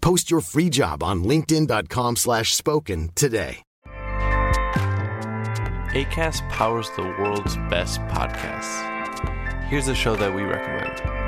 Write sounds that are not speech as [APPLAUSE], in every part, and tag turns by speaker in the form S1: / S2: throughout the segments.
S1: Post your free job on linkedin.com slash spoken today.
S2: ACAST powers the world's best podcasts. Here's a show that we recommend.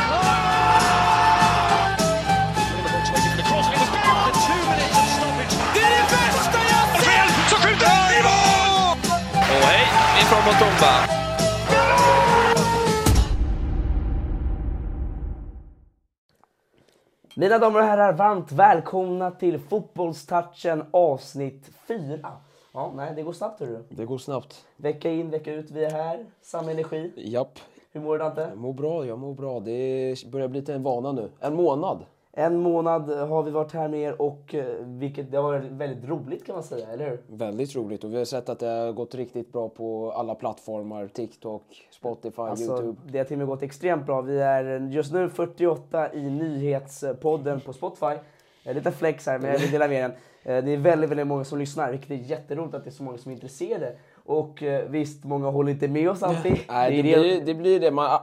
S3: Hej, ifrån Motumba.
S4: Mina damer och herrar, varmt välkomna till Fotbollstouchen avsnitt 4. Ja, nej, det går snabbt hörru.
S5: Det går snabbt.
S4: Vecka in, vecka ut, vi är här. Samma energi.
S5: Japp.
S4: Hur mår du Dante?
S5: Jag mår bra, jag mår bra. Det börjar bli till en vana nu. En månad.
S4: En månad har vi varit här med er och eh, vilket, det har varit väldigt roligt kan man säga, eller hur?
S5: Väldigt roligt. Och vi har sett att det har gått riktigt bra på alla plattformar. TikTok, Spotify,
S4: Alltså,
S5: Youtube.
S4: det har till och med gått extremt bra. Vi är just nu 48 i nyhetspodden på Spotify. En liten flex här, men jag vill dela med den. Eh, Det är väldigt, väldigt många som lyssnar, vilket är jätteroligt att det är så många som är intresserade. Och eh, visst, många håller inte med oss alltid.
S5: Nej, det,
S4: är
S5: blir, det blir det. Man,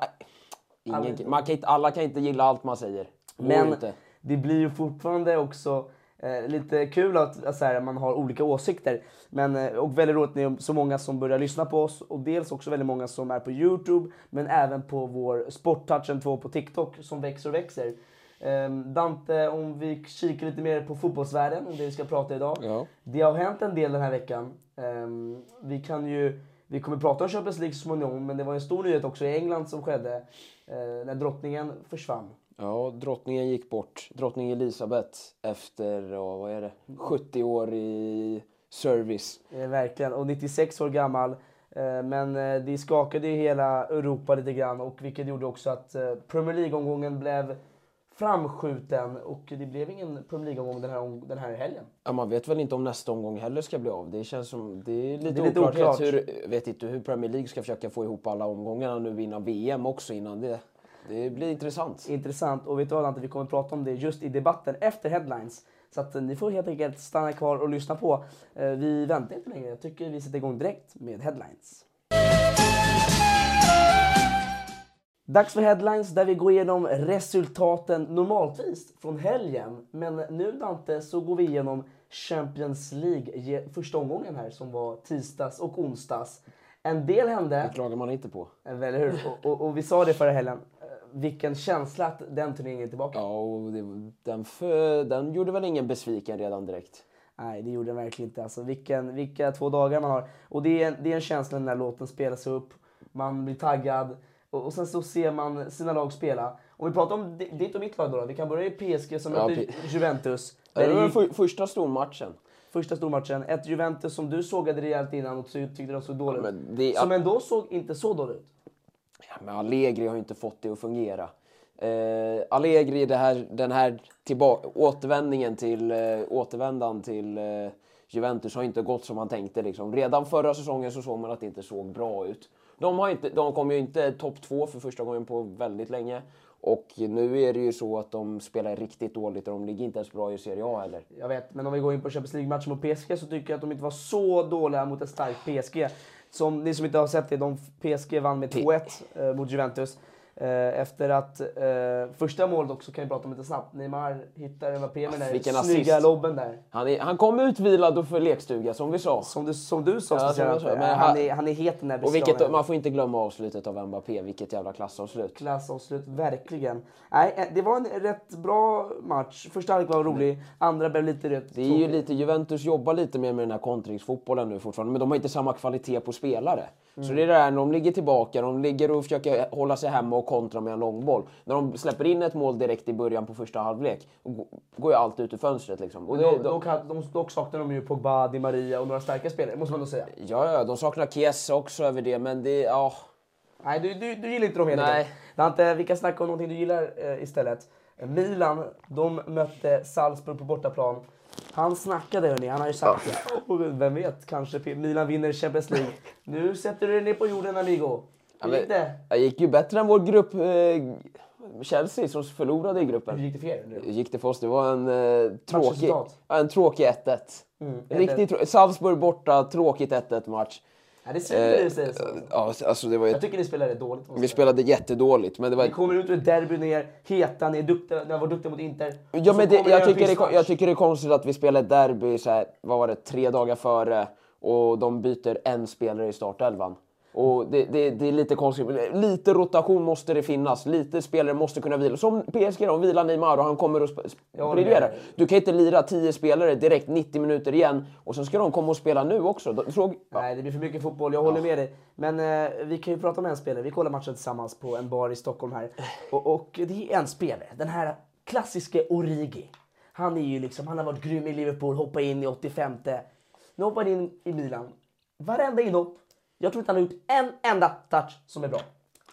S5: ingen, man kan inte, alla kan inte gilla allt man säger.
S4: Men
S5: inte.
S4: det blir ju fortfarande också eh, lite kul att, att här, man har olika åsikter. Men, eh, och väldigt roligt att det är så många som börjar lyssna på oss. Och dels också väldigt många som är på Youtube. Men även på vår Sporttouchen 2 på TikTok som växer och växer. Ehm, Dante, om vi kikar lite mer på fotbollsvärlden, om det vi ska prata idag.
S5: Ja.
S4: Det har hänt en del den här veckan. Ehm, vi kan ju, vi kommer prata om Champions League så småningom, men det var en stor nyhet också i England som skedde eh, när drottningen försvann.
S5: Ja, drottningen gick bort. Drottning Elisabeth efter, ja, vad är det, 70 år i service.
S4: Eh, verkligen. Och 96 år gammal. Eh, men eh, det skakade ju hela Europa lite grann och vilket gjorde också att Premier League-omgången blev framskjuten och det blev ingen Premier League-omgång den här, den här helgen.
S5: Ja, man vet väl inte om nästa omgång heller ska bli av. Det känns som, det är lite,
S4: Det är lite
S5: oklart.
S4: oklart.
S5: Hur, vet inte hur Premier League ska försöka få ihop alla omgångarna nu innan VM också innan det. Det blir intressant.
S4: Intressant. Och vet du vad Dante, vi kommer att prata om det just i debatten efter headlines. Så att eh, ni får helt enkelt stanna kvar och lyssna på. Eh, vi väntar inte längre. Jag tycker vi sätter igång direkt med headlines. Dags för headlines där vi går igenom resultaten normaltvis från helgen. Men nu Dante så går vi igenom Champions League första omgången här som var tisdags och onsdags. En del hände.
S5: Det klagar man inte på.
S4: Eller hur? Och, och, och vi sa det förra helgen. Vilken känsla att den turneringen är tillbaka.
S5: Ja, och det, den, för, den gjorde väl ingen besviken redan direkt.
S4: Nej, det gjorde den verkligen inte. Alltså, vilken, vilka två dagar man har. Och det är, det är en känsla när låten spelas upp. Man blir taggad. Och, och sen så ser man sina lag spela. Om vi pratar om di- ditt och mitt lag då. då. Vi kan börja i PSG som
S5: Ja,
S4: möter
S5: P-
S4: Juventus.
S5: Det var
S4: gick
S5: för, första stormatchen.
S4: första stormatchen. Ett Juventus som du sågade rejält innan och ty- tyckte de såg dåligt
S5: Ja, det-
S4: Som ändå såg inte så dåligt ut.
S5: Ja, men Allegri har ju inte fått det att fungera. Eh, Allegri, det här, den här tillba- återvändningen till, eh, återvändan till eh, Juventus har inte gått som han tänkte. Liksom. Redan förra säsongen så såg man att det inte såg bra ut. De, har inte, de kom ju inte topp två för första gången på väldigt länge. Och nu är det ju så att de spelar riktigt dåligt och de ligger inte ens bra i Serie A heller.
S4: Jag vet, men om vi går in på Champions League-matchen mot PSG så tycker jag att de inte var så dåliga mot ett starkt PSG. Som ni som inte har sett det, de PSG vann med 2-1 eh, mot Juventus. Eh, efter att eh, första målet också kan vi prata om lite snabbt. Neymar hittar Mbappé med den där snygga
S5: assist.
S4: lobben där.
S5: Han, är, han kom utvilad och för lekstuga som vi sa.
S4: Som du, som du sa
S5: Ja, som jag sa, men
S4: han,
S5: han-
S4: är, han är het den där
S5: Och vilket, man får inte glömma avslutet av Mbappé, vilket jävla klassavslut.
S4: Klassavslut, verkligen. Nej, eh, det var en rätt bra match. Första halvlek var rolig, andra blev lite rätt
S5: Det är ju lite, Juventus jobbar lite mer med den här kontringsfotbollen nu fortfarande, men de har inte samma kvalitet på spelare. Så det är det när de ligger tillbaka, de ligger och försöker hålla sig hemma och kontra med en långboll. När de släpper in ett mål direkt i början på första halvlek, gå- går ju allt ut ur fönstret liksom. Och det, de,
S4: hade- de, dock saknar de ju Pogba, Di Maria och några starka spelare, måste man nog säga.
S5: ja, ja, de saknar Chiesa också över det, men det, ja.
S4: Nej, du, du, du gillar inte dem helt
S5: Nej.
S4: enkelt. Dante, vi kan snacka om någonting du gillar eh, istället. Milan, de mötte Salzburg på bortaplan. Han snackade hörni, han har ju sagt det. Och vem vet, kanske Milan vinner Champions League. Nu sätter du dig ner på jorden amigo. Hur gick det?
S5: Det gick ju bättre än vår grupp eh, Chelsea som förlorade i gruppen.
S4: Hur gick det för er? nu?
S5: Hur gick det för oss? Det var en eh, tråkig,
S4: Matchresultat?
S5: ja, en tråkig 1-1.
S4: Mm,
S5: Riktigt trå- Salzburg borta, tråkigt 1-1 match.
S4: Ja, det svider sig.
S5: Eh,
S4: så.
S5: ja, alltså det var ju
S4: Jag tycker ni spelade dåligt.
S5: vi spelade jättedåligt, men det var...
S4: Ni kommer ut ur ett derby, ni är heta, ni är duktiga, ni varit duktiga mot Inter.
S5: Ja, men det, jag, tycker det, jag tycker det är konstigt att vi spelar ett derby så här, vad var det, tre dagar före och de byter en spelare i startelvan. Och det, det, det är lite konstigt. Lite rotation måste det finnas. Lite spelare måste kunna vila. Som PSG, de vilar Neymar och han kommer att sp-
S4: Jag håller med
S5: briljera.
S4: dig.
S5: Du kan inte lira 10 spelare direkt 90 minuter igen och sen ska de komma och spela nu också. De såg, ja.
S4: Nej, det blir för mycket fotboll. Jag håller med dig. Men eh, vi kan ju prata om en spelare. Vi kollar matchen tillsammans på en bar i Stockholm här. Och, och det är en spelare. Den här klassiska Origi. Han är ju liksom, han har varit grym i Liverpool, hoppat in i 85. Nu hoppar han in i Milan. Varenda inhopp. Jag tror inte han har gjort en enda touch som är bra.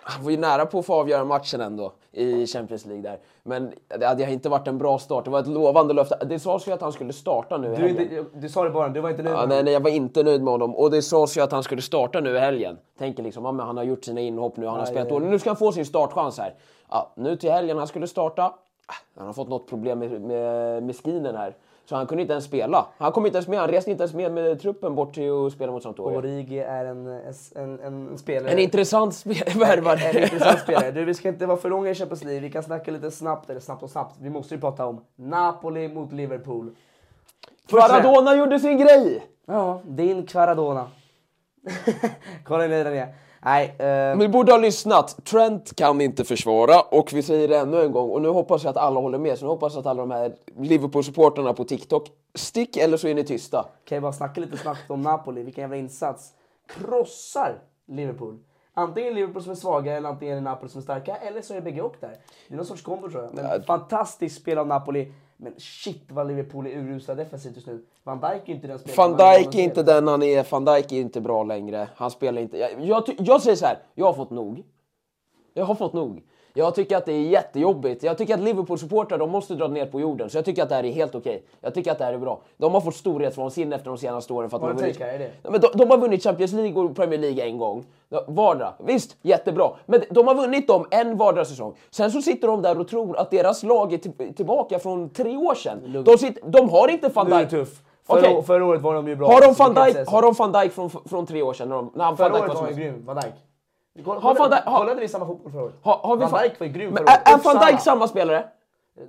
S5: Han var ju nära på att få avgöra matchen ändå i Champions League där. Men det hade inte varit en bra start. Det var ett lovande löfte. Det sades ju att han skulle starta nu i
S4: Du,
S5: helgen.
S4: inte, du sa det bara, du var inte nöjd
S5: Ja,
S4: med
S5: nej,
S4: honom.
S5: nej, jag var inte nöjd med honom. Och det sades ju att han skulle starta nu i helgen. Tänker liksom, ja, men han har gjort sina inhopp nu, han har spelat dåligt. Nu ska han få sin startchans här. Ja, nu till helgen, han skulle starta. Ah, Han har fått något problem med, med, med skinen här. Så han kunde inte ens spela. Han kom inte ens med, han reste inte ens med med truppen bort till att spela mot Sampdoria.
S4: Origi är en, en, en, en spelare.
S5: En intressant [LAUGHS] värvare.
S4: En intressant spelare. Du, vi ska inte vara för långa i Champions League. Vi kan snacka lite snabbt, eller snabbt och snabbt. Vi måste ju prata om Napoli mot Liverpool.
S5: Maradona gjorde sin grej!
S4: Ja, din Kvaradona. [LAUGHS] Kolla ner den är. Nej,
S5: Men vi borde ha lyssnat. Trent kan inte försvara och vi säger det ännu en gång och nu hoppas jag att alla håller med. Så nu hoppas jag att alla de här Liverpool-supportrarna på TikTok stick eller så är ni tysta.
S4: kan jag bara snacka lite snabbt om Napoli. Vilken jävla insats. Krossar Liverpool. Antingen Liverpool som är svaga eller antingen är Napoli som är starka. Eller så är det bägge och där. Det är någon sorts kombo tror jag. Men fantastiskt spel av Napoli. Men shit vad Liverpool är urusla defensivt just nu. Van Dijk är inte den spelaren
S5: Van Dijk är inte den han är, Van Dijk är inte bra längre. Han spelar inte... Jag, jag, jag säger så här, jag har fått nog. Jag har fått nog. Jag tycker att det är jättejobbigt. Jag tycker att Liverpool-supportrar de måste dra ner på jorden. Så jag tycker att det här är helt okej. Jag tycker att det här är bra. De har fått storhetsvansinne efter de senaste åren. För att
S4: Har
S5: de vunnit...
S4: är det?
S5: Nej, men de, de har vunnit Champions League och Premier League en gång. Vardera. Visst, jättebra. Men de har vunnit dem en vardera säsong. Sen så sitter de där och tror att deras lag är till, tillbaka från tre år sedan. De, sitter, de har inte van
S4: Nu är
S5: Dijk.
S4: tuff. Förra,
S5: Okej.
S4: förra året var de ju bra.
S5: Har de van Dijk, har de van Dijk från, från tre år sedan? När de, när han
S4: Förra
S5: Dijk
S4: året
S5: var
S4: var han grym, Van Dijk. Kolla,
S5: Har Van Dijk- har-
S4: kollade vi samma fotboll förra året?
S5: har, har
S4: Van Dijk var ju grym förra året.
S5: är, van. Dijk samma spelare?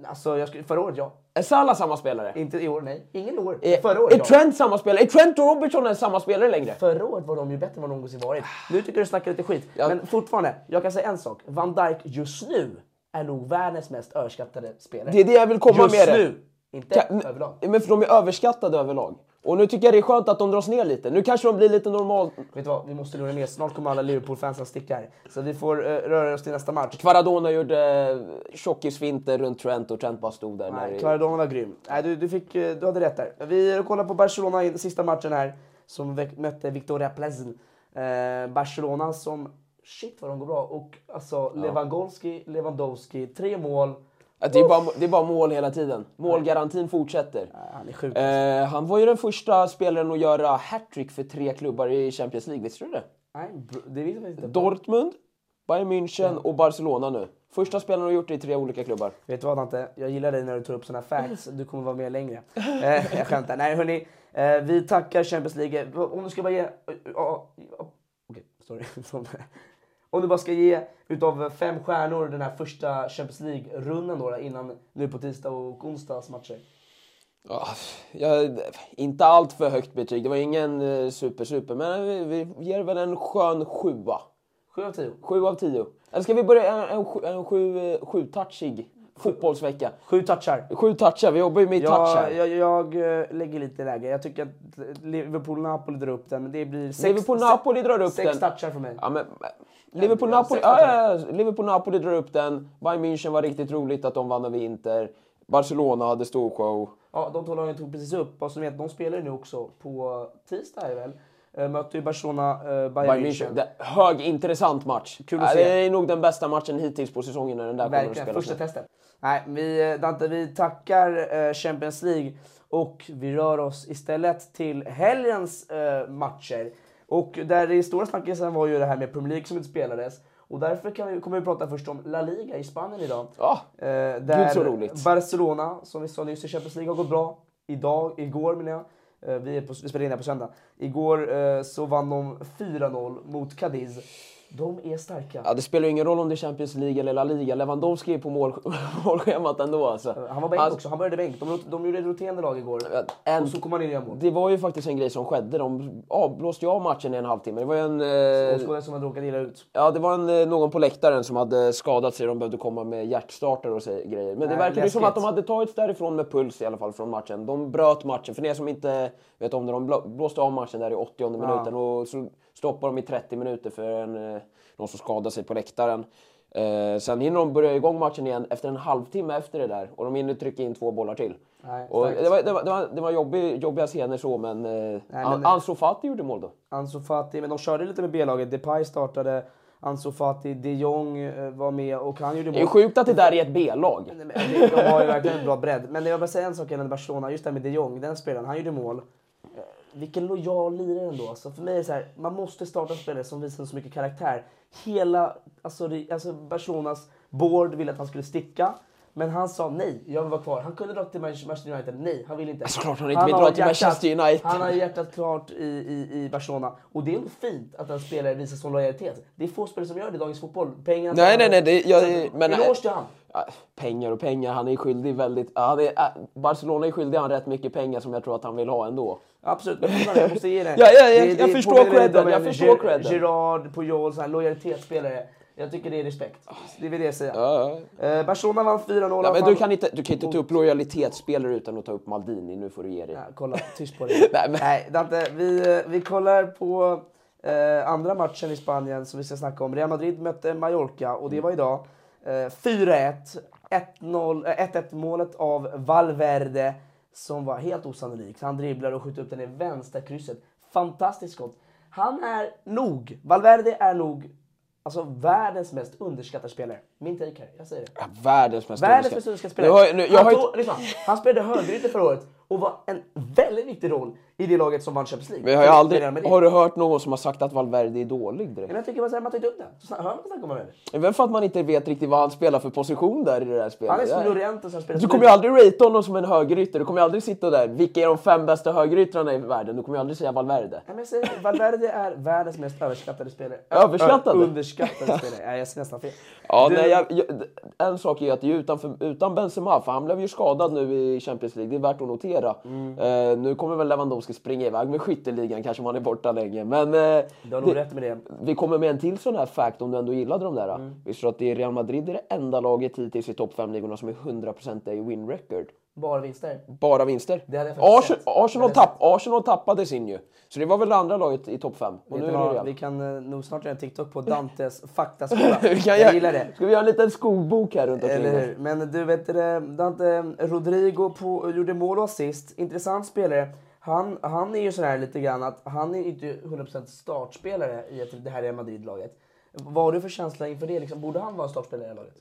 S4: Alltså, jag skulle, förra året ja.
S5: Är Salah samma spelare?
S4: Inte i år, nej. Ingen år.
S5: Är,
S4: förra året
S5: är
S4: ja.
S5: Trent samma spelare? Är Trent och Robertson samma spelare längre?
S4: Förra året var de ju bättre än vad de någonsin varit. Nu tycker jag du snackar lite skit.
S5: Ja.
S4: Men fortfarande, jag kan säga en sak. Van Dijk just nu är nog världens mest överskattade spelare.
S5: Det är det jag vill komma
S4: just
S5: med det.
S4: nu. Inte
S5: Kan-
S4: överlag.
S5: Men för de är överskattade överlag. Och nu tycker jag det är skönt att de dras ner lite. Nu kanske de blir lite normal...
S4: Vet du vad, vi måste lugna ner Snart kommer alla Liverpool-fansen sticka här. Så vi får eh, röra oss till nästa match.
S5: Kvaradona gjorde eh, tjockisfinter runt Trent och Trent bara stod där.
S4: Nej,
S5: när-
S4: Maradona var grym. Nej, du, du, fick, eh, du hade rätt där. Vi kollar på Barcelona i den sista matchen här som mötte Victoria Pleasant. Eh, Barcelona som shit vad de går bra. Och alltså Lewandowski, Lewandowski, tre mål.
S5: Att Det är, bara, det är bara mål hela tiden. Målgarantin fortsätter.
S4: Han är sjuk.
S5: Eh, han var ju den första spelaren att göra hattrick för tre klubbar i Champions League, visste du det?
S4: Nej, det visste jag inte.
S5: Dortmund, Bayern München och Barcelona nu. Första spelaren att gjort det i tre olika klubbar.
S4: Vet du vad Dante? Jag gillar dig när du tar upp såna facts. Du kommer vara med längre. Eh, jag skämtar. Nej hörni, eh, vi tackar Champions League. Om du ska bara ge... eh, ja, ja, Okej, sorry. Om du bara ska ge utav fem stjärnor den här första Champions League-rundan då, innan nu på tisdag och onsdags matcher.
S5: Ja, jag, inte allt för högt betyg. Det var ingen eh, super super, men vi, vi ger väl en skön sjua.
S4: Sju av tio.
S5: Sju av tio. Eller ska vi börja en, en, en sju, eh, sju-touchig fotbollsvecka?
S4: Sju touchar.
S5: Sju touchar, vi jobbar ju med
S4: Jag,
S5: här.
S4: jag, jag eh, lägger lite lägre. Jag tycker att Liverpool-Napoli drar upp den, det blir sex,
S5: Liverpool-Napoli drar upp
S4: sex
S5: den.
S4: touchar för mig.
S5: Ja, men, Liverpool-Napoli
S4: Ja,
S5: ja, ja, Liverpool-Napoli drar upp den. Bayern München var riktigt roligt att de vann över Inter. Barcelona hade stor show.
S4: Ja, de två lagen tog precis upp. Så ni vet, de spelar ju nu också på tisdag är det väl. Eh, möter ju Barcelona, eh, Bayern,
S5: Bayern
S4: München.
S5: München. Det, hög, intressant match.
S4: Kul att se.
S5: Det är nog den bästa matchen hittills på säsongen när den där kommer att
S4: Verkligen,
S5: spelas.
S4: första
S5: nu.
S4: testet. Nej, vi, eh, Dante, vi tackar eh, Champions League och vi rör oss istället till helgens eh, matcher. Och där det stora snackisen var ju det här med Premier League som inte spelades. Och därför kan vi, kommer vi prata först om La Liga i Spanien idag.
S5: Ja,
S4: Eh, där
S5: Gud, så roligt.
S4: Barcelona, som vi sa nyss i Champions League, har gått bra. Idag, igår menar jag. Eh, vi, är på, vi spelar in här på söndag. Igår eh, så vann de 4-0 mot Cadiz. De är starka.
S5: Ja, det spelar ju ingen roll om det är Champions League eller La Liga. Lewandowski är på mål, [LAUGHS] målschemat ändå. Alltså.
S4: Han var bänk
S5: Alltså,
S4: också, han började bänk. De, de gjorde ett roterande lag igår.
S5: En,
S4: Och så kom han in gjorde mål.
S5: det var ju faktiskt en grej som skedde. De avblåste ju av matchen i en halvtimme. Det var ju en... Eh,
S4: som hade råkat illa ut.
S5: ja, det var en, eh, någon på läktaren som hade skadat sig. De behövde komma med hjärtstartare och så, grejer. Men det
S4: Nej,
S5: verkade ju som att de hade tagits därifrån med puls i alla fall från matchen. De bröt matchen. För er som inte vet om det, de blå- blåste av matchen där i 80 minuten och så stoppade de i 30 minuter för en, eh, någon som skadade sig på läktaren. Eh, sen hinner de börja igång matchen igen efter en halvtimme efter det där och de hinner trycka in två bollar till.
S4: Nej,
S5: och det var, det var, det var, det var jobbig, jobbiga scener så men, eh,
S4: men-
S5: Ansu Fati gjorde mål då.
S4: Ansu Fati, men de körde lite med B-laget. Depay startade, Ansu Fati, de Jong eh, var med och han gjorde
S5: Det är ju
S4: mål.
S5: sjukt att det där är ett B-lag.
S4: Nej, De har ju verkligen en bra bredd. Men jag vill bara säga en sak gällande Barcelona, just det här med de Jong, den spelaren, han gjorde mål. Vilken lojal lirare ändå. Alltså för mig är det så här, man måste starta spelare som visar så mycket karaktär. Hela alltså, det- alltså Barcelonas board ville att han skulle sticka. Men han sa nej, jag vill vara kvar. Han kunde dra till Manchester United, nej, han vill inte.
S5: Såklart han inte vill dra till Manchester United.
S4: Han har hjärtat klart i, i, i Barcelona. Och det är nog fint att en spelare visar sån lojalitet. Det är få spelare som gör det i dagens fotboll. Pengarna
S5: Nej, nej, nej, det- jag-
S4: Så,
S5: men-
S4: Eloge till han.
S5: Ja, pengar och pengar, han är skyldig väldigt... Det är, äh, Barcelona är skyldig han rätt mycket pengar som jag tror att han vill ha ändå.
S4: Absolut, men jag måste ge det. [LAUGHS]
S5: Ja, ja, jag- jag förstår
S4: påminner lite
S5: credden, jag förstår credden.
S4: Gerard, Puyol, sån här lojalitetsspelare. Jag tycker det är respekt. Det vill jag säga.
S5: Ja, ja.
S4: Eh, Barcelona vann 4-0.
S5: Ja, men du kan inte, du kan inte ta upp lojalitetsspelare utan att ta upp Maldini. Nu får du ge dig.
S4: Ja, kolla, tyst på [LAUGHS] dig.
S5: Nej, men-
S4: Nej, Dante, vi, eh, vi kollar på eh, andra matchen i Spanien som vi ska snacka om. Real Madrid mötte Mallorca och det var idag. Eh, 4-1. 1-0, eh, 1-1 målet av Valverde som var helt osannolikt. Han dribblar och skjuter upp den i vänstra krysset. Fantastiskt skott. Han är nog, Valverde är nog alltså världens mest underskattade spelare. Min take här, jag säger det.
S5: Ja, världens mest
S4: Världens
S5: underskattade.
S4: mest underskattade
S5: Nu
S4: spelare.
S5: har jag- nu-
S4: han,
S5: har
S4: tog, lyssna, han spelade högerytter förra året och var en väldigt viktig roll i det laget som vann Champions League.
S5: Men jag har
S4: För
S5: aldrig, har du hört någon som har sagt att Valverde är dålig direkt?
S4: Men jag tycker så här, man tar inte upp det. Så hör man snacka om Valverde.
S5: Även för att man inte vet riktigt vad han spelar för position där i det där spelet.
S4: Han är som Llorente som spelar
S5: Du kommer ju aldrig rate honom som en högerytter. Du kommer ju aldrig sitta där. Vilka är de fem bästa högeryttrarna i världen? Du kommer ju aldrig säga Valverde.
S4: Nej, men jag säger, Valverde är världens mest överskattade spelare.
S5: Överskattade?
S4: Ö- underskattade spelare. Nej, jag säger nästan fel.
S5: Ja,
S4: Du-
S5: nej, jag, jag, en sak är att det är utanför, utan Benzema, för han blev ju skadad nu i Champions League, det är värt att notera.
S4: Mm.
S5: Eh, nu kommer väl Lewandowski springa iväg med skytteligan, kanske om han är borta länge. Men eh,
S4: Du har nog
S5: det-
S4: rätt med det.
S5: vi kommer med en till sån här fact om du ändå gillade de där.
S4: Mm.
S5: Visste du att det är Real Madrid är det enda laget hittills i topp 5-ligorna som är 100% i win record?
S4: Bara vinster.
S5: Bara vinster. Arsenal. Arsenal, tapp, Arsenal tappade sin ju. Så det var väl det andra laget i topp 5. Och nu är det.
S4: Vi kan eh, nog snart göra en TikTok på Dantes [LAUGHS] faktaskola.
S5: Vi kan
S4: jag gillar det.
S5: Ska vi göra en liten skolbok här runt omkring
S4: Eller hur? Men du vet det, Dante Rodrigo på, gjorde mål och assist. Intressant spelare. Han, han är ju sån här lite grann att han är inte 100% startspelare i det här Real Madrid-laget. Vad har du för känsla inför det? Liksom, borde han vara startspelare i det här laget?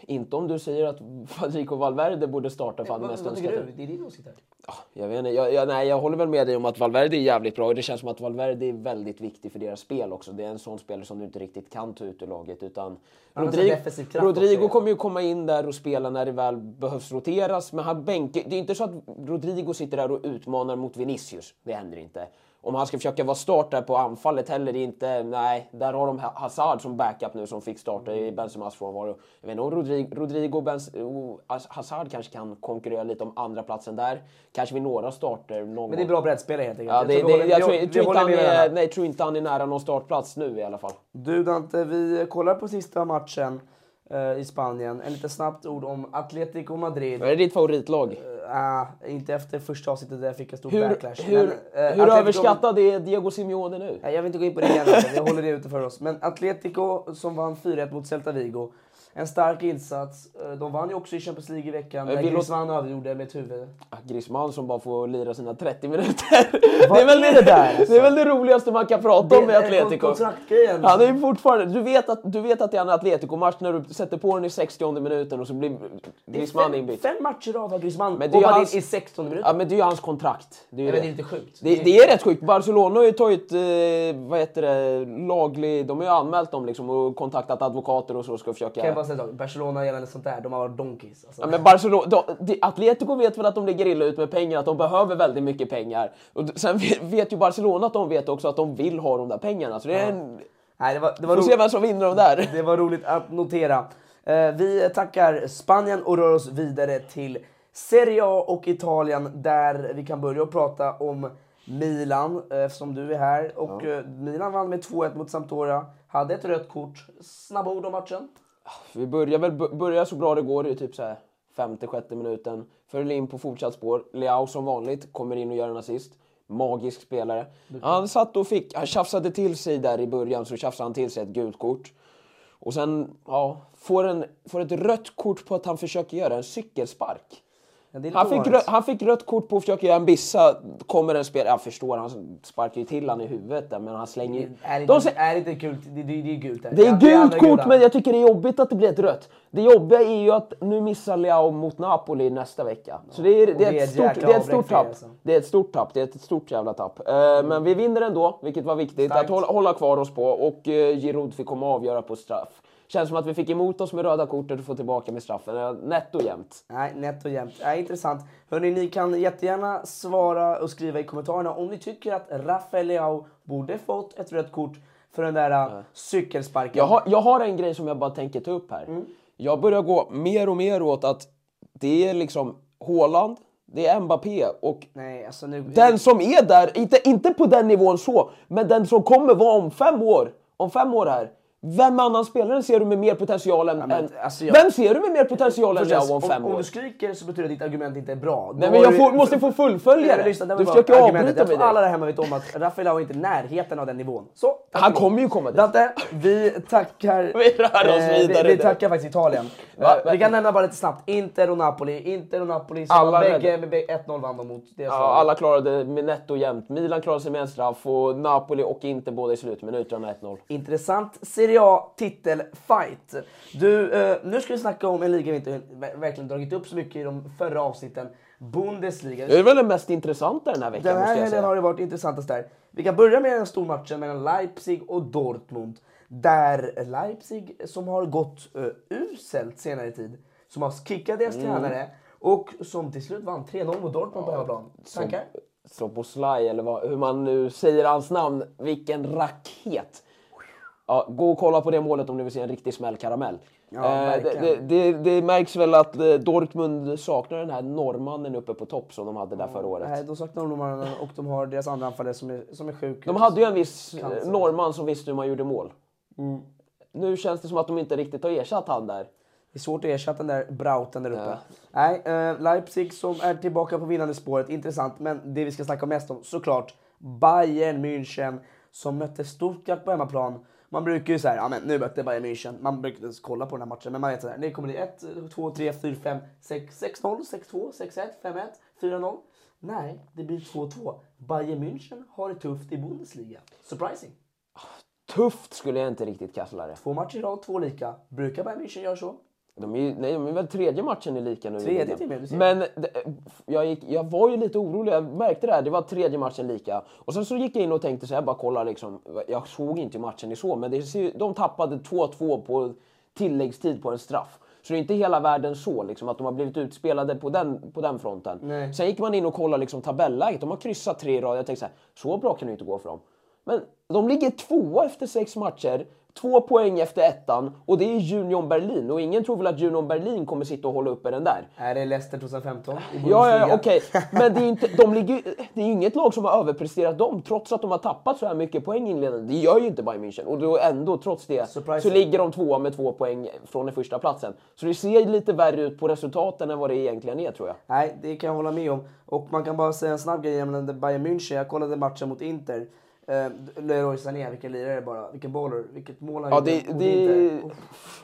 S5: Inte om du säger att Federico Valverde borde starta för han är
S4: Vad,
S5: mest
S4: vad tycker du? Det är din åsikt här.
S5: Ja, Jag, vet inte, jag, jag, nej, jag håller väl med dig om att Valverde är jävligt bra. Det känns som att Valverde är väldigt viktig för deras spel också. Det är en sån spelare som du inte riktigt kan ta ut ur laget. Utan Rodrigo, Rodrigo kommer ju komma in där och spela när det väl behövs roteras. Men han bänker, det är inte så att Rodrigo sitter där och utmanar mot Vinicius. Det händer inte. Om han ska försöka vara start där på anfallet heller inte. Nej, där har de Ha- Hazard som backup nu som fick starta i Benzemas frånvaro. Jag vet inte om Rodrigo, Rodrigo Benz, och Hazard kanske kan konkurrera lite om andra platsen där. Kanske vid några starter någon
S4: Men det är bra breddspelare helt enkelt.
S5: Ja, det,
S4: tror
S5: jag, tror, jag, tror inte han är, nej, tror inte han är nära någon startplats nu i alla fall.
S4: Du Dante, vi kollar på sista matchen i Spanien. En lite snabbt ord om Atletico Madrid.
S5: Är det ditt favoritlag?
S4: Ah, inte efter första avsnittet där jag fick en stor
S5: Hur,
S4: backlash.
S5: hur,
S4: Men, eh,
S5: hur överskattad är Diego Simeone nu?
S4: Nej, jag vill inte gå in på det igen, jag håller det ute för oss. Men Atletico som vann 4-1 mot Celta Vigo. En stark insats. Eh, De vann ju också i Champions League i veckan
S5: Jag
S4: när
S5: vill
S4: Griezmann avgjorde med ett huvud.
S5: Ah, Griezmann som bara får lira sina 30 minuter.
S4: Vad [LAUGHS]
S5: det, är väl
S4: är det där, alltså? [LAUGHS]
S5: det är väl det roligaste man kan prata om med Atletico.
S4: kontraktgrejen.
S5: Han är fortfarande, du vet att, du vet att det är en Atletico-match när du sätter på den i 60 minuten och så blir Griezmann inbytt.
S4: fem matcher i rad har Griezmann
S5: Men det är hans-
S4: i 16 minuter.
S5: Ja men det är ju hans kontrakt. Det är,
S4: Nej,
S5: det.
S4: det är inte sjukt.
S5: Det, det är rätt sjukt. Barcelona har ju tagit, eh, vad heter det, laglig... De har ju anmält dem liksom och kontaktat advokater och så ska försöka...
S4: Bara säga en sak? Barcelona gällande sånt där, de har varit donkeys. Alltså.
S5: Ja, men Barcelona, de, Atletico vet väl att de ligger illa ut med pengar, att de behöver väldigt mycket pengar. Och sen vet, ju Barcelona att de vet också att de vill ha de där pengarna. Så det är en...
S4: Nej, det var, det var
S5: Får se vem som vinner de där. [LAUGHS]
S4: Det var roligt att notera. Eh, Vi tackar Spanien och rör oss vidare till Serie A och Italien där vi kan börja prata om Milan eftersom du är här. Och eh, Milan vann med 2-1 mot Sampdoria. Hade ett rött kort. Snabba ord om matchen.
S5: Vi börjar väl börjar så bra det går i typ så här femte, sjätte minuten. Föll in på fortsatt spår. Leao som vanligt kommer in och gör en assist. Magisk spelare. Han satt och fick, han tjafsade till sig där i början så tjafsade han till sig ett gult kort. Och sen, ja, får, en, får ett rött kort på att han försöker göra en cykelspark.
S4: Ja,
S5: Han fick, rött, han fick rött kort på att försöka göra en bissa. Kommer en spelare, jag förstår, han sparkar ju till han i huvudet där, men han slänger.
S4: Är det
S5: De
S4: är det inte kul? Det, det, det är gult. där.
S5: det är gult kort, men jag tycker det är jobbigt att det blir ett rött. Det jobbiga är ju att nu missar Leao mot Napoli nästa vecka. Så det är, det
S4: det
S5: är, ett stort, det är ett stort tapp.
S4: alltså.
S5: Det är ett stort tapp, det är ett stort jävla tapp. Eh, Men vi vinner ändå, vilket var viktigt
S4: Starkt.
S5: att hålla, hålla kvar oss på. Och uh, Giroud fick komma och avgöra på straff. Känns som att vi fick emot oss med röda kortet och få tillbaka med straffen. Eh, Netto jämnt.
S4: Nej, nätt och jämnt. Nej, intressant. Hörrni, ni kan jättegärna svara och skriva i kommentarerna om ni tycker att Rafael Leao borde fått ett rött kort för den där äh, cykelsparken.
S5: Jag har, jag har en grej som jag bara tänker ta upp här.
S4: Mm.
S5: Jag börjar gå mer och mer åt att det är liksom Haaland, det är Mbappé och
S4: Nej, alltså nu...
S5: den som är där, inte, inte på den nivån så, men den som kommer vara om fem år, om fem år här. Vem annan spelare ser du med mer potential än...
S4: men,
S5: än
S4: alltså, jag-
S5: Vem ser du med mer potential än Leao om fem
S4: om, om
S5: år?
S4: du skriker så betyder det att ditt argument inte är bra.
S5: Nej men jag
S4: du-
S5: får, måste få fullfölja
S4: men
S5: det.
S4: lyssna, det
S5: Du försöker avbryta
S4: Jag
S5: mig
S4: tror alla där hemma vet om att Rafael Leao är inte i närheten av den nivån. Så,
S5: Han kommer
S4: det.
S5: ju komma dit.
S4: Dante, vi tackar... [LAUGHS]
S5: Vi rör oss
S4: eh,
S5: vidare
S4: Vi, vi
S5: nu.
S4: tackar faktiskt Italien.
S5: Va?
S4: Eh, vi kan nämna bara lite snabbt. Inter och Napoli. Inter och Napoli
S5: Alla
S4: bägge med bä- 1-0 vann de mot deras
S5: Ja, alla klarade med netto jämnt. Milan klarade sig med en straff och Napoli och inte båda i slutminuterna 1-0.
S4: Intressant Serie A titelfight. Du, eh, nu ska vi snacka om en liga vi inte ver- verkligen dragit upp så mycket i de förra avsnitten. Bundesliga.
S5: Det är väl den mest intressanta den här veckan
S4: Den här helgen har det varit intressantast där. Vi kan börja med den stormatchen mellan Leipzig och Dortmund. Där Leipzig, som har gått uh, uselt senare tid, som har kickat deras
S5: Mm.
S4: tränare och som till slut vann 3-0 mot Dortmund på hemmaplan. Tankar?
S5: Soboslaj eller vad, hur man nu säger hans namn. Vilken raket! Ja, gå och kolla på det målet om du vill se en riktig smällkaramell.
S4: Ja,
S5: Eh, det, det, det, märks väl att eh, Dortmund saknar den här norrmannen uppe på topp som de hade där förra året.
S4: Nej, de saknar ungdomarna och de har deras andra anfallare som är, som är sjuk.
S5: De hade ju en viss
S4: Cancer.
S5: norrman som visste hur man gjorde mål.
S4: Mm.
S5: Nu känns det som att de inte riktigt har ersatt han där.
S4: Det är svårt att ersätta den där Brauten där uppe. Nej, eh, Leipzig som är tillbaka på vinnande spåret, intressant. Men det vi ska snacka mest om, såklart, Bayern München som mötte Stuttgart på hemmaplan. Man brukar ju säga, ja men nu mötte Bayern München. Man brukar inte ens kolla på den här matchen, men man vet såhär, det kommer bli 1, 2, 3, 4, 5, 6, 6-0, 6-2, 6-1, 5-1, 4-0. Nej, det blir 2-2. Bayern München har det tufft i Bundesliga. Surprising.
S5: Tufft skulle jag inte riktigt kalla det.
S4: Två matcher i rad, två lika. Brukar Bayern München göra så?
S5: De är, nej, de är väl tredje matchen i lika nu.
S4: Tredje till med.
S5: Men jag, gick, jag var ju lite orolig, jag märkte det här, det var tredje matchen lika. Och sen så gick jag in och tänkte så här, bara kolla liksom, jag såg inte matchen i så, men det, de tappade 2-2 på tilläggstid på en straff. Så det är inte hela världen så, liksom, att de har blivit utspelade på den, på den fronten.
S4: Nej.
S5: Sen gick man in och kollade liksom, tabelläget, de har kryssat tre i rad. Jag tänkte så här, så bra kan det inte gå för dem. Men de ligger tvåa efter sex matcher, två poäng efter ettan och det är Union Berlin. Och ingen tror väl att Union Berlin kommer sitta och hålla uppe den där.
S4: Är det Leicester 2015 i
S5: Ja, ja, okej. Men det är, inte, de ligger, det är inget lag som har överpresterat dem trots att de har tappat så här mycket poäng inledande. Det gör ju inte Bayern München. Och då ändå, trots det,
S4: Surprise.
S5: så ligger de tvåa med två poäng från den första platsen. Så det ser lite värre ut på resultaten än vad det egentligen är tror jag.
S4: Nej, det kan jag hålla med om. Och man kan bara säga en snabb grej gällande Bayern München. Jag kollade matchen mot Inter. Eh, Leroy Sané, vilken lirare bara. Vilken baller, vilket mål han
S5: Ja,
S4: gjorde
S5: det,
S4: mot
S5: det är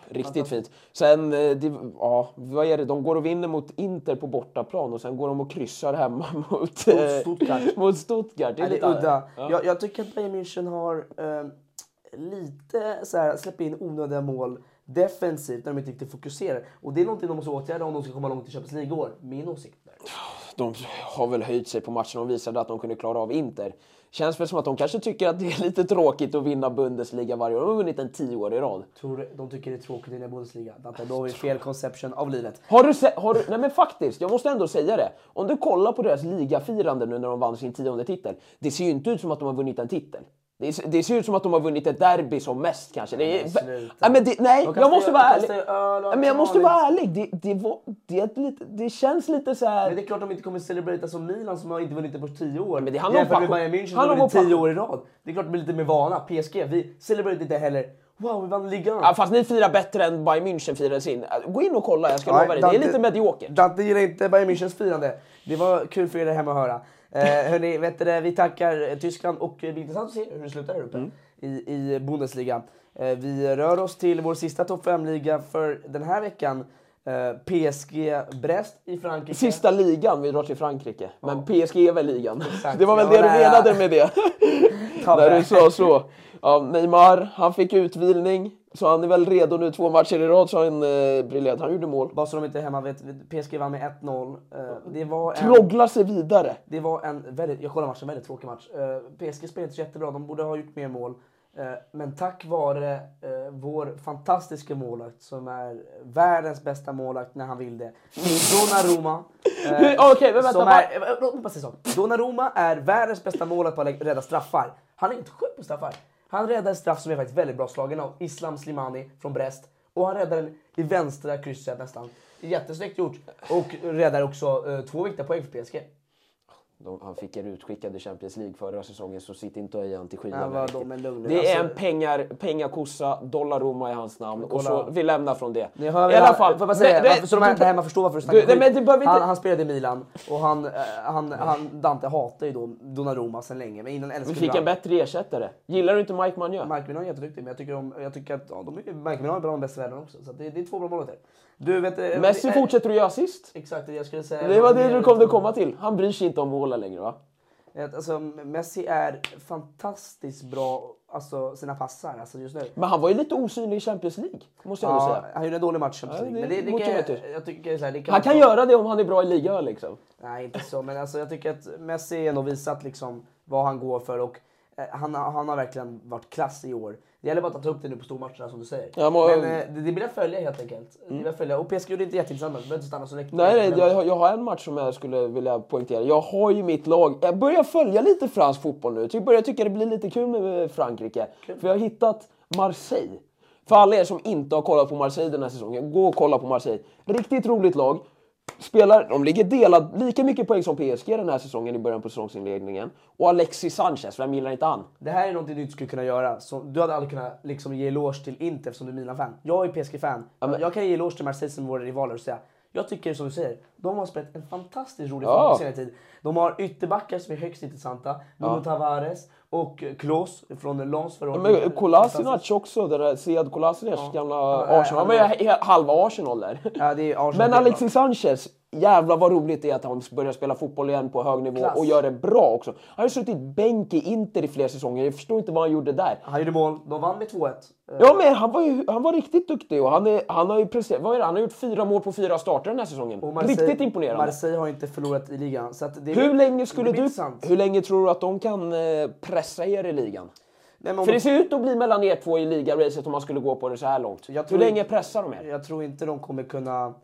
S5: riktigt fint. Sen, eh, det, ja, vad är det? De går och vinner mot Inter på bortaplan och sen går de och kryssar hemma [LAUGHS] mot, eh,
S4: Stuttgart.
S5: mot Stuttgart.
S4: Det är
S5: lite-
S4: udda.
S5: Ja.
S4: Jag, jag tycker att Bayern München har eh, lite så här, släppt in onödiga mål defensivt när de inte riktigt fokuserar. Och det är någonting de måste åtgärda om de ska komma långt i Champions League i år. Min åsikt. Där.
S5: De har väl höjt sig på matchen och visade att de kunde klara av Inter. Känns väl som att de kanske tycker att det är lite tråkigt att vinna Bundesliga varje år. De har vunnit en tio år i rad.
S4: Tror du de tycker det är tråkigt i den Bundesliga? Dante, då har vi fel conception av livet.
S5: Har du har du, nej men faktiskt, jag måste ändå säga det. Om du kollar på deras ligafirande nu när de vann sin tionde titel. Det ser ju inte ut som att de har vunnit en titel. Det, ser- det ser ut som att de har vunnit ett derby som mest kanske. Det är,
S4: Men
S5: nej, det, nej jag måste vara ärlig. Nej, men jag måste vara ärlig. Det, det, var, det, lite, det känns lite så här...
S4: Men det är klart de inte kommer celebrata som Milan som har inte vunnit det på 10 år.
S5: Men det handlar
S4: Jämfört med. Bayern München som vunnit 10
S5: passion.
S4: år i rad. Det är klart de blir lite mer vana. PSG, vi celebrerar inte heller. Wow, vi vann ligan.
S5: Ja, fast ni firar bättre än Bayern München firade sin. Gå in och kolla, jag ska
S4: Nej,
S5: lova dig. Det är lite mediokert.
S4: Dante gillar inte Bayern Münchens firande. Det var kul för er hemma att höra. Eh, hörni, vet du, vi tackar Tyskland och det blir intressant att se hur det slutar här uppe
S5: Mm.
S4: i, i Bundesliga. Eh, vi rör oss till vår sista topp 5-liga för den här veckan. Eh, PSG Brest i Frankrike.
S5: Sista ligan, vi drar till Frankrike. Men PSG är väl ligan.
S4: Exakt. [LAUGHS]
S5: Det var väl
S4: Jag
S5: det du menade med det. När du sa så. Ja, Neymar, han fick utvilning. Så han är väl redo nu två matcher i rad så han eh, briljerat. Han gjorde mål.
S4: Bara så de inte är hemma vet, PSG vann med 1-0. Eh, det var en...
S5: Trogglar sig vidare.
S4: Det var en väldigt, jag kollade matchen, väldigt tråkig match. Eh, PSG spelade inte jättebra, de borde ha gjort mer mål. Eh, men tack vare eh, vår fantastiska målvakt som är världens bästa målvakt när han vill det. Donnarumma. [LAUGHS] eh,
S5: Okej, men vänta,
S4: som
S5: va?
S4: är, låt mig bara säga så. Donnarumma är världens bästa målvakt på att lä- rädda straffar. Han är inte sjuk på straffar. Han räddar en straff som är faktiskt väldigt bra slagen av Islam Slimani från Brest. Och han räddar den i vänstra krysset nästan. Jättesnyggt gjort. Och räddar också eh, två viktiga poäng för PSG.
S5: De, han fick en utskickad i Champions League förra säsongen så sitt inte och höj han till skyarna.
S4: de
S5: det är
S4: Alltså-
S5: en pengar, pengakossa, Dollaroma i hans namn. Och så, vi lämnar från det. I alla fall.
S4: Får jag säga, varför, så de här där hemma förstår varför du snackar
S5: nej,
S4: skit.
S5: det
S4: han, han spelade i Milan och han, eh, han, han, Dante hatar ju då Donnarumma sedan länge. Men innan
S5: Vi
S4: älskade
S5: fick
S4: han.
S5: en bättre ersättare. Gillar du inte Mike Magnon?
S4: Mike Mignon är jätteduktig men jag tycker, om, jag tycker att ja, de Mike Mignon är bland de bästa i världen också. Så det, det är två bra målvakter. Du vet... eh,
S5: Messi
S4: eh,
S5: fortsätter att göra assist.
S4: Exakt det jag skulle säga.
S5: Det var det du kom att komma till. Han bryr sig inte om målen längre va?
S4: Att, Alltså, Messi är fantastiskt bra, alltså sina passar alltså just nu.
S5: Men han var ju lite osynlig i Champions League. Måste jag
S4: Ja,
S5: säga.
S4: han gjorde en dålig match. Champions
S5: Ja,
S4: League,
S5: det
S4: men det, det kan,
S5: jag
S4: jag, tycker här, det kan
S5: Han kan göra det om han är bra i ligan liksom.
S4: Nej, inte så. Men alltså, jag tycker att Messi ändå visat liksom vad han går för. Och eh, han, har- han har verkligen varit klass i år. Det gäller bara att ta upp det nu på stormatcherna som du säger.
S5: Ja, men-
S4: men eh, det, det blir att följa helt enkelt. Det blir att följa. Och PSG gjorde inte jätteintressant match. Behöver inte stanna så länge.
S5: Nej, nej jag, har- jag har en match som jag skulle vilja poängtera. Jag har ju mitt lag. Jag börjar följa lite fransk fotboll nu. Jag börjar tycka det blir lite kul med Frankrike. För jag har hittat Marseille. För alla er som inte har kollat på Marseille den här säsongen, gå och kolla på Marseille. Riktigt roligt lag. Spelar, de ligger delad lika mycket poäng som PSG den här säsongen i början på säsongsinledningen. Och Alexis Sanchez, vem gillar inte han?
S4: Det här är någonting du inte skulle kunna göra. Så du hade aldrig kunnat liksom, ge eloge till Inter som du är Milan-fan. Jag är PSG-fan.
S5: men-
S4: Jag kan ge eloge till Marseille som våra rivaler och säga jag tycker som du säger, de har spelat en fantastiskt rolig
S5: Ja.
S4: fotboll på senare tid. De har ytterbackar som är högst intressanta. Nuno Tavares och Klose från Lens.
S5: Men Kolasinac också, den där Sead Kolasinac, gamla
S4: Ja,
S5: Arsenal.
S4: han
S5: var ju halva Arsenal där.
S4: Ja, det Arsenal.
S5: Men
S4: det
S5: Alexis Sanchez, jävlar vad roligt det är att han börjar spela fotboll igen på hög nivå
S4: Klass.
S5: och gör det bra också. Han har suttit bänk i Inter i flera säsonger. Jag förstår inte vad han gjorde där.
S4: Han gjorde mål, de vann med 2-1. Eh,
S5: Ja, men han var, ju, han var riktigt duktig och han, är, han har ju presterat, vad är det? Han har gjort fyra mål på fyra starter den här säsongen.
S4: Marseille-
S5: riktigt imponerande.
S4: Marseille har inte förlorat i ligan. Så det
S5: Hur länge skulle du,
S4: intressant.
S5: hur länge tror du att de kan eh, pressa er i ligan?
S4: Nej,
S5: För
S4: de-
S5: det ser ut att bli mellan er två i ligaracet om man skulle gå på det så här långt. Hur länge pressar de er?
S4: Jag tror inte de kommer kunna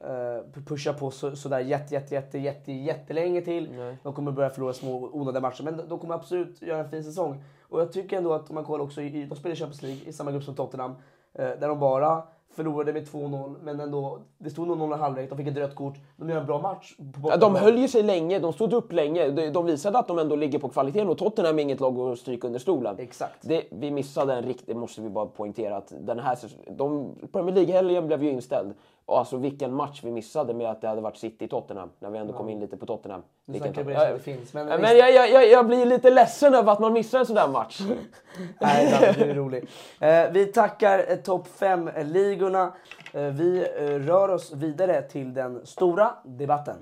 S4: eh, pusha på så, sådär jätte, jätte, jätte, jätte, jättelänge till. De kommer börja förlora små onödiga matcher. Men de kommer absolut göra en fin säsong. Och jag tycker ändå att om man kollar också, i, de spelar i Champions League i samma grupp som Tottenham. Eh, där de bara förlorade med 2-0. Men ändå, det stod 0-0 i halvlek, de fick ett rött kort. De gör en bra match.
S5: Ja, de höll ju sig länge, de stod upp länge. De, de visade att de ändå ligger på kvaliteten och Tottenham är inget lag att stryka under stolen.
S4: Exakt.
S5: Det, vi missade en riktig, det måste vi bara poängtera, att den här de, Premier League-helgen blev ju inställd. Alltså vilken match vi missade med att det hade varit City-Tottenham, när vi ändå kom in lite på Tottenham.
S4: Nu
S5: Vilken
S4: snackar vi
S5: Ja,
S4: det finns. Men,
S5: ja, men jag, jag, jag, jag blir lite ledsen över att man missar en sån där match. [LAUGHS]
S4: Nej, du är rolig. Eh, vi tackar eh, topp 5-ligorna. Eh, vi eh, rör oss vidare till den stora debatten.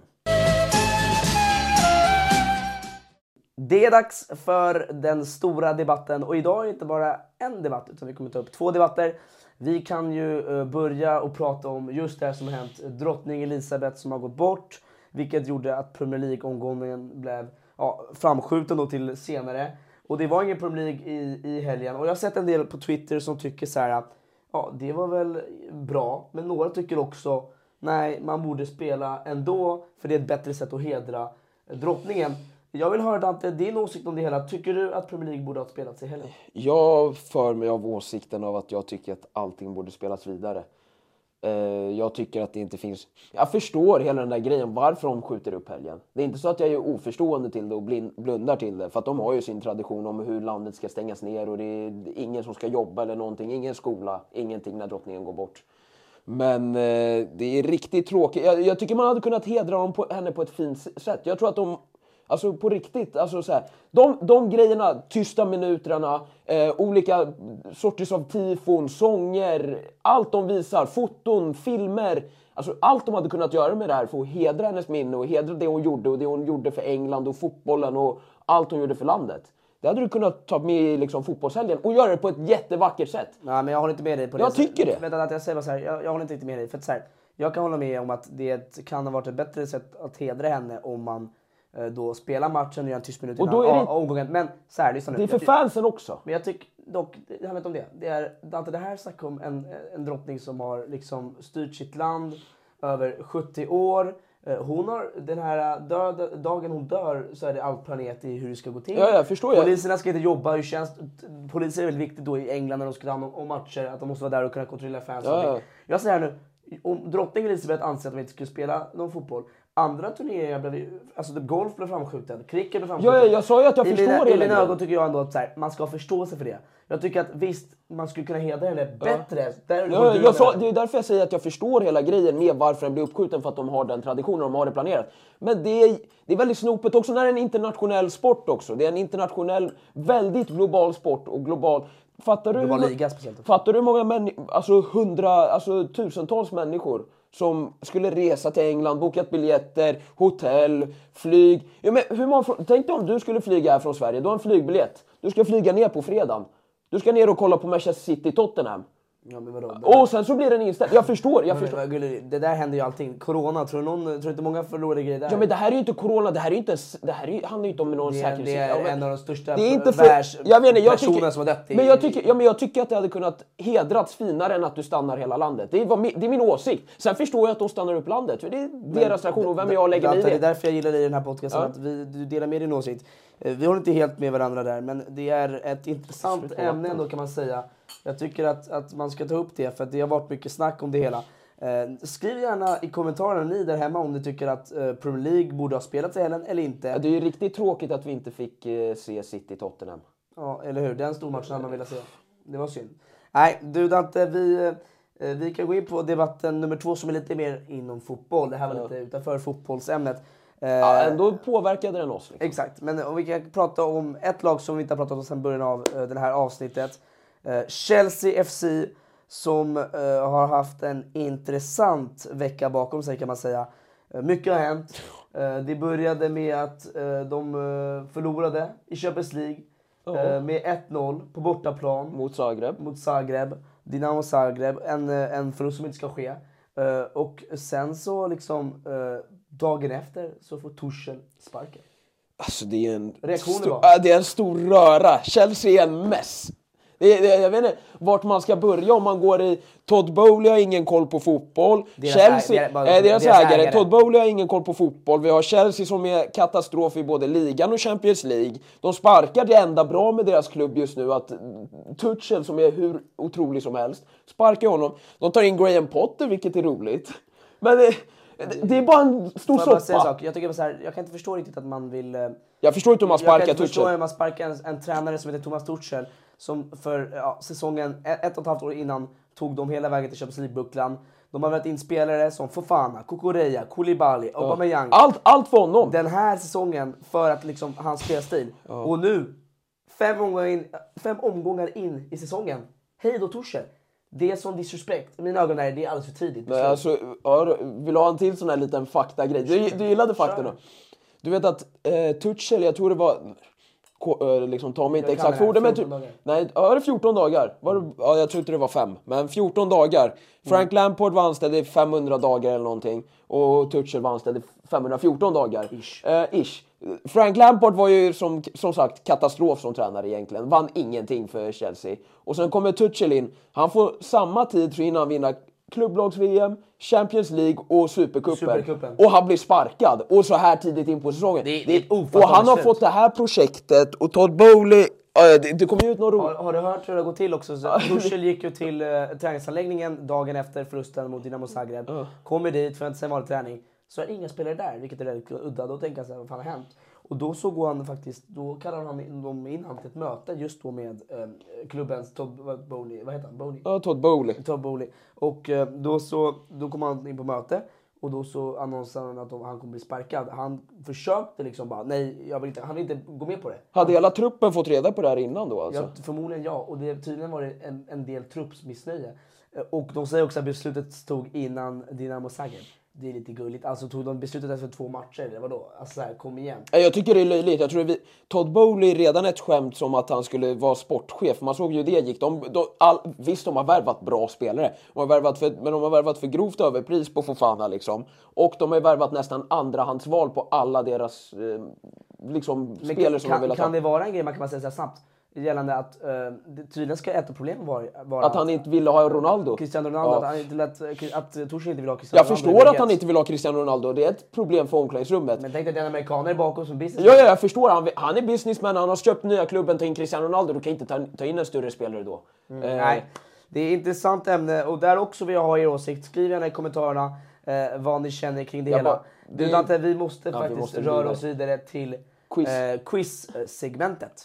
S4: Det är dags för den stora debatten och idag är det inte bara en debatt utan vi kommer ta upp två debatter. Vi kan ju eh, börja och prata om just det här som har hänt. Drottning Elisabeth som har gått bort, vilket gjorde att Premier League-omgången blev ja, framskjuten då till senare. Och det var ingen Premier League i, i helgen. Och jag har sett en del på Twitter som tycker så här, ja det var väl bra. Men några tycker också, nej man borde spela ändå för det är ett bättre sätt att hedra drottningen. Jag vill höra Dante, din åsikt om det hela. Tycker du att Premier League borde ha spelats i helgen?
S5: Jag för mig av åsikten av att jag tycker att allting borde spelas vidare. Eh, jag tycker att det inte finns... Jag förstår hela den där grejen, varför de skjuter upp helgen. Det är inte så att jag är oförstående till det och blundar till det. För att de har ju sin tradition om hur landet ska stängas ner och det är ingen som ska jobba eller någonting. Ingen skola, ingenting när drottningen går bort. Men eh, det är riktigt tråkigt. Jag, jag tycker man hade kunnat hedra dem på, henne på ett fint sätt. Jag tror att de, alltså på riktigt, alltså så här, de, de grejerna, tysta minuterna, eh, olika sorters av tifon, sånger, allt de visar, foton, filmer. Alltså allt de hade kunnat göra med det här för att hedra hennes minne och hedra det hon gjorde och det hon gjorde för England och fotbollen och allt hon gjorde för landet. Det hade du kunnat ta med i liksom, fotbollshelgen och göra det på ett jättevackert sätt.
S4: Nej, men jag håller inte med dig på det.
S5: Jag tycker det.
S4: Vänta, att jag säger bara så här, jag, jag håller inte riktigt med dig. För att så här, jag kan hålla med om att det kan ha varit ett bättre sätt att hedra henne om man då spelar matchen och gör en tyst minut innan
S5: då är det-
S4: omgången. Men så här, lyssna nu.
S5: Det är för
S4: Jag-
S5: fansen också.
S4: Men jag tycker dock, det handlar inte om det. Det är Dante, det här snackar om en, en drottning som har liksom styrt sitt land över 70 år. Eh, Hon har, den här död, dagen hon dör så är det allt planerat i hur det ska gå till.
S5: Ja, jag förstår ju.
S4: Poliserna ska inte jobba hur tjänst, Poliser är väldigt viktigt då i England när de ska ta hand om, matcher, att de måste vara där och kunna kontrollera fans.
S5: Ja, ja.
S4: Jag säger här nu, om drottning Elizabeth anser att de inte skulle spela någon fotboll, andra turneringar blev alltså typ golf blev framskjuten, cricket blev framskjuten.
S5: Ja, ja, jag sa ju att jag
S4: I
S5: förstår
S4: mina,
S5: hela
S4: I mina ögon tycker jag ändå att här, man ska ha förståelse för det. Jag tycker att visst, man skulle kunna hedra henne bättre. Där
S5: Ja,
S4: går du
S5: jag sa, det är därför jag säger att jag förstår hela grejen med varför den blir uppskjuten, för att de har den traditionen, de har det planerat. Men det är, det är väldigt snopet också när det är en internationell sport också. Det är en internationell, väldigt global sport och global... Fattar du?
S4: Liga.
S5: Fattar du hur många människor, alltså hundra, alltså tusentals människor som skulle resa till England, bokat biljetter, hotell, flyg. Ja, men hur många, tänk dig om du skulle flyga här från Sverige, du har en flygbiljett. Du ska flyga ner på fredagen. Du ska ner och kolla på Manchester City-Tottenham.
S4: Ja, men vadå?
S5: Och sen så blir den inställd. Jag förstår, jag
S4: Men
S5: förstår.
S4: gulligt, det där händer ju allting. Corona, tror du, någon, tror inte många förlorade grejer där?
S5: Ja men det här är ju inte corona, det här är inte, det här är, handlar ju inte om någon
S4: det,
S5: säkerhet.
S4: det är
S5: Ja, men-
S4: en av de största
S5: det är inte för,
S4: världs-
S5: jag menar, jag tycker,
S4: som har dött. i-
S5: Men jag tycker, ja, men jag tycker att det hade kunnat hedrats finare än att du stannar hela landet. Det är, vad det är min åsikt. Sen förstår jag att de stannar upp landet, för det är deras reaktion och vem jag lägger mig i
S4: Dante, Det är
S5: det.
S4: därför jag gillar dig i den här podcasten,
S5: Ja.
S4: att vi, du delar med din åsikt. Eh, Vi håller inte helt med varandra där, men det är ett intressant ämne ändå kan man säga. Jag tycker att, att man ska ta upp det, för det har varit mycket snack om det hela. Eh, skriv gärna i kommentarerna ni där hemma om ni tycker att eh, Premier League borde ha spelat i helgen eller inte.
S5: Ja, det är ju riktigt tråkigt att vi inte fick eh, se City-Tottenham.
S4: Ja, eller hur? Den stormatchen hade man velat se. Det var synd. Nej, du Dante, vi, eh, vi kan gå in på debatten nummer två som är lite mer inom fotboll. Det här var lite utanför fotbollsämnet. Eh,
S5: Ja, ändå påverkade den oss. Liksom.
S4: Exakt, men vi kan prata om ett lag som vi inte har pratat om sedan början av eh, det här avsnittet. Eh, Chelsea FC som eh, har haft en intressant vecka bakom sig kan man säga. Eh, mycket har hänt. Det började med att de förlorade i Champions League eh, med 1-0 på bortaplan
S5: Mot Zagreb.
S4: mot Zagreb. Dinamo Zagreb. En, en förlust som inte ska ske. Och sen så liksom dagen efter så får Tuchel sparken.
S5: Alltså det är en, stor, det är en stor röra. Chelsea är en mess. Jag vet inte vart man ska börja om man går i... Todd Bowley har ingen koll på fotboll.
S4: Deras
S5: Chelsea,
S4: ägare-
S5: eh, deras,
S4: deras
S5: ägare.
S4: ägare.
S5: Todd Bowley har ingen koll på fotboll. Vi har Chelsea som är katastrof i både ligan och Champions League. De sparkar det enda bra med deras klubb just nu, att Tuchel som är hur otrolig som helst, sparkar honom. De tar in Graham Potter, vilket är roligt. Men det, det är bara en stor
S4: jag
S5: soppa.
S4: sak? Jag, tycker så här, jag kan inte förstå riktigt att man vill... eh,
S5: Jag förstår inte hur man
S4: Jag
S5: sparkar
S4: kan inte förstå
S5: Tuchel.
S4: hur man sparkar en, en tränare som heter Thomas Tuchel som för ja, säsongen ett, ett och ett halvt år innan tog dem hela vägen till Champions League-bucklan. De har varit in spelare som Fofana, Kukureya, Koulibaly, Aubameyang.
S5: Allt, allt för honom.
S4: Den här säsongen för att liksom hans spelstil. Och nu, fem omgångar, in, fem omgångar in i säsongen. Hej då Tuchel. Det är sån disrespect. I mina ögon är det alldeles för tidigt.
S5: Men alltså, ja, vill du ha en till sån här liten faktagrej? Du, du gillade fakta då? Du vet att eh, Tuchel, jag tror det var... Eh, liksom, ta mig inte exakt för men
S4: 14
S5: typ, nej, ja, det är 14 dagar. Var det, ja, jag tror inte det var fem, men 14 dagar. Frank Lampard var anställd i 500 dagar eller någonting och Tuchel var anställd i 514 dagar.
S4: Ish.
S5: Eh, ish. Frank Lampard var ju som, som sagt katastrof som tränare egentligen. Vann ingenting för Chelsea. Och sen kommer Tuchel in. Han får samma tid innan han vinner klubblags-VM, Champions League och Supercupen. Och han blir sparkad. Och så här tidigt in på säsongen.
S4: Det- det ett
S5: och han har fått det här projektet och Todd Bowley, äh, det, det kommer ju ut någon
S4: Har,
S5: roligt.
S4: har du hört hur det har gått till också? Så Tuchel [LAUGHS] gick ju till uh, träningsanläggningen dagen efter förlusten mot Dinamo Zagreb. Kommer dit för en sen vanlig träning. Så är inga spelare där, vilket är väldigt udda. Då tänker jag så här, vad fan har hänt? Och då så går han faktiskt, då kallar han in, dem in han till ett möte just då med eh, klubbens Todd Bowley, vad heter han? Bowley?
S5: Ja, Todd Bowley.
S4: Todd Bowley. Och eh, då så, då kom han in på möte. Och då så annonserade han att de, han kommer bli sparkad. Han försökte liksom bara, nej, jag vill inte, han vill inte gå med på det.
S5: Hade hela truppen fått reda på det här innan då alltså?
S4: Ja, förmodligen ja. Och det, tydligen var det en, en del truppsmissnöje. Eh, Och de säger också att beslutet stod innan Dinamo Zagreb. Det är lite gulligt. Alltså tog de beslutet efter två matcher eller vadå? Alltså så här, kom igen.
S5: Nej, Jag tycker det är löjligt. Jag tror vi, Todd Bowley är redan ett skämt som att han skulle vara sportchef. Man såg ju det gick. De, de, all, visst, de har värvat bra spelare. De har värvat för, men de har värvat för grovt överpris på Fofana liksom. Och de har värvat nästan andrahandsval på alla deras eh, liksom,
S4: Men
S5: spelare som de
S4: kan,
S5: vill ha.
S4: kan det vara en grej man kan säga så snabbt? Gällande att det, tydligen ska ett av problemen vara, vara
S5: Att han inte ville ha Ronaldo.
S4: Cristiano Ronaldo,
S5: Ja.
S4: att, han inte lät, att uh, Torshäll inte vill ha Cristiano
S5: Jag
S4: Ronaldo.
S5: förstår
S4: i
S5: att han inte vill ha Cristiano Ronaldo. Det är ett problem för omklädningsrummet.
S4: Men tänk dig att är en amerikaner bakom som business.
S5: Ja, ja, jag förstår. Han, han är businessman, han har köpt nya klubben, ta in Cristiano Ronaldo. Du kan inte ta, ta in en större spelare då. Eh,
S4: Nej, det är ett intressant ämne och där också vill jag ha er åsikt. Skriv gärna i kommentarerna eh, vad ni känner kring det
S5: Jag
S4: hela.
S5: bara-
S4: Du
S5: vi-
S4: Dante, vi måste
S5: Ja, vi
S4: faktiskt
S5: måste
S4: röra
S5: vidare.
S4: oss vidare till
S5: Quiz.
S4: eh, quiz-segmentet.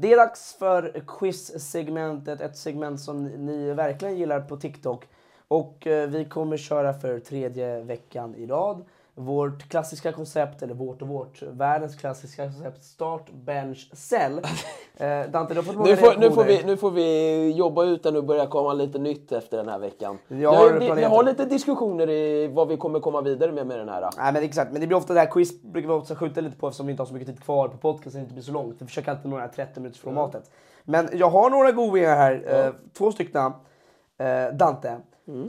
S4: Det är dags för quiz-segmentet, ett segment som ni verkligen gillar på TikTok. Och eh, vi kommer köra för tredje veckan i rad. Vårt klassiska koncept, eller vårt och vårt, världens klassiska koncept, start, bench, sell. [LAUGHS] Eh, Dante, du har fått många
S5: Nu får, nu, får vi, nu får vi jobba ut den och börja komma lite nytt efter den här veckan.
S4: Jag har
S5: vi, vi har lite diskussioner i vad vi kommer komma vidare med med den här.
S4: Nej men exakt, men det blir ofta det här quiz brukar vi också skjuta lite på eftersom vi inte har så mycket tid kvar på podcasten, det inte blir så långt. Vi försöker alltid nå det här 30 minuters formatet. Men jag har några godingar här, eh, två stycken. Eh, Dante.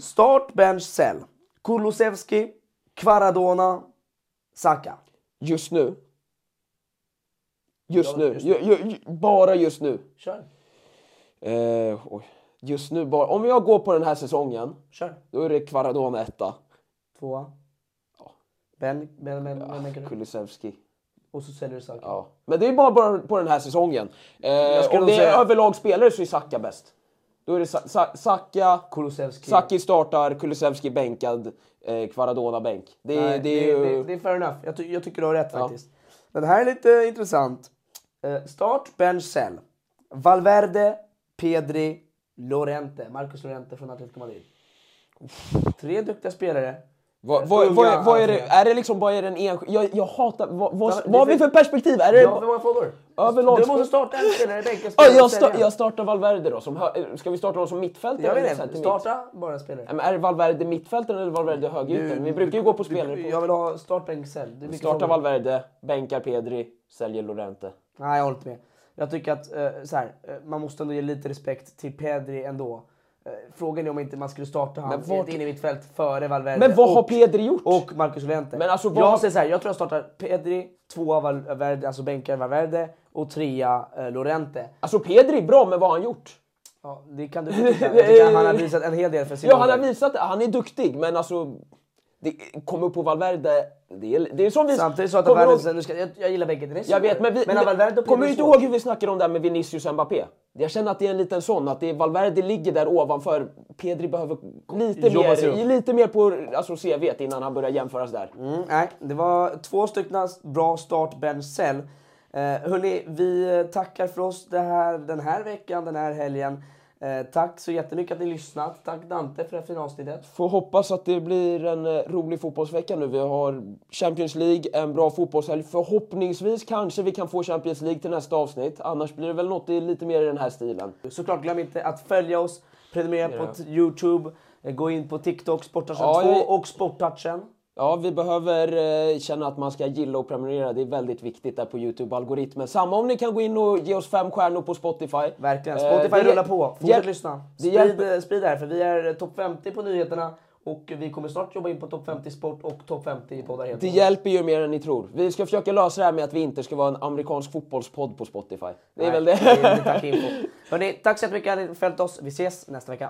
S4: Start, bench, sell. Kulusevski, Kvaradona, Saka.
S5: Just nu. Just
S4: Ja,
S5: nu.
S4: just
S5: Ju, ju, ju, bara just nu.
S4: Kör.
S5: Eh, oj. Just nu bara. Om jag går på den här säsongen,
S4: Kör.
S5: då är det Kvaradona etta.
S4: Tvåa. Ben, ben, ben, ben, ben,
S5: Kulusevski.
S4: Och så säljer du Saka.
S5: Ja. Men det är bara, på den här säsongen. Eh, om det är överlag spelare så är Saka bäst. Då är det Sa- Sa- Saka,
S4: Kulusevski.
S5: Saki startar, Kulusevski bänkad, eh, Kvaradona bänk. Det,
S4: Nej,
S5: det är ju...
S4: det, det är fair enough. Jag, ty jag tycker du har rätt
S5: Ja.
S4: faktiskt. Den här är lite intressant. Eh, start, bench, sell. Valverde, Pedri, Lorente. Marcus Lorente från Atletico Madrid. Tre duktiga spelare.
S5: Vad, vad,
S4: Unga
S5: vad, är, vad är det?
S4: alltid.
S5: Är det liksom, vad är den enskilda... Jag, jag hatar... Vad, vad,
S4: det
S5: vad har vi för perspektiv? Är det...
S4: Ja, hur många frågor?
S5: Överlag-
S4: Du måste starta en spelare i bänken.
S5: Ja, jag, sta, jag startar Valverde då. Som ska vi starta honom som mittfältare?
S4: Jag vet inte, starta bara en spelare.
S5: Men är Valverde mittfältare eller Valverde högerytter? Vi brukar ju gå på spelare.
S4: Du,
S5: På.
S4: jag vill ha startbänk. Det mycket
S5: Starta. Valverde, bänkar Pedri, säljer Lorente.
S4: Nej, jag håller inte med. Jag tycker att eh, så här, eh, man måste ändå ge lite respekt till Pedri ändå. Eh, Frågan är om inte man skulle starta han
S5: vart-
S4: in i mitt fält före Valverde.
S5: Men vad har Pedri gjort?
S4: Och Marcus Llorente.
S5: Men alltså, vad
S4: jag säger så här, jag tror jag startar Pedri, tvåa Valverde, alltså bänkar Valverde och trea eh, Llorente.
S5: Alltså Pedri bra, men vad har han gjort?
S4: Ja, det kan du tycka. Han har visat en hel del för [LAUGHS] sin
S5: Ja, han har visat det. Han är duktig, men alltså... Det kommer upp på Valverde. Det är, det är som vi...
S4: Samtidigt så att Valverde,
S5: ihåg-
S4: ska, jag, jag gillar bägge.
S5: Jag vet, men, vi,
S4: men när Valverde
S5: kommer du inte ihåg hur vi snackade om det här med Vinicius och Mbappé? Jag känner att det är en liten sån, att det är Valverde ligger där ovanför. Pedri behöver lite mer, lite mer på alltså, CVt innan han börjar jämföras där.
S4: Mm, nej, det var två stycken bra startbench cell. Eh, hörni, vi tackar för oss det här, den här veckan, den här helgen. Eh, tack så jättemycket att ni lyssnat. Tack Dante för det här fina avsnittet.
S5: Får hoppas att det blir en eh, rolig fotbollsvecka nu. Vi har Champions League, en bra fotbollshelg. Förhoppningsvis kanske vi kan få Champions League till nästa avsnitt. Annars blir det väl något lite mer i den här stilen.
S4: Såklart, glöm inte att följa oss, prenumerera på t- Youtube, eh, gå in på TikTok, Sporttouchen
S5: Ja,
S4: 2
S5: jag-
S4: och Sporttouchen.
S5: Ja, vi behöver eh, känna att man ska gilla och prenumerera. Det är väldigt viktigt där på Youtube-algoritmen. Samma om ni kan gå in och ge oss fem stjärnor på Spotify.
S4: Verkligen.
S5: Eh,
S4: Spotify
S5: det-
S4: rullar på. Fortsätt
S5: hjälp-
S4: lyssna.
S5: det
S4: Sprid,
S5: hjälper-
S4: eh, sprid det här, för vi är eh, topp 50 på nyheterna och vi kommer snart jobba in på topp 50 sport och topp 50 i poddar helt
S5: Det hjälper ju mer än ni tror. Vi ska försöka lösa det här med att vi inte ska vara en amerikansk fotbollspodd på Spotify. Det är väl det.
S4: Det är tack info. [LAUGHS] Hörrni, tack så jättemycket att ni följt oss. Vi ses nästa vecka.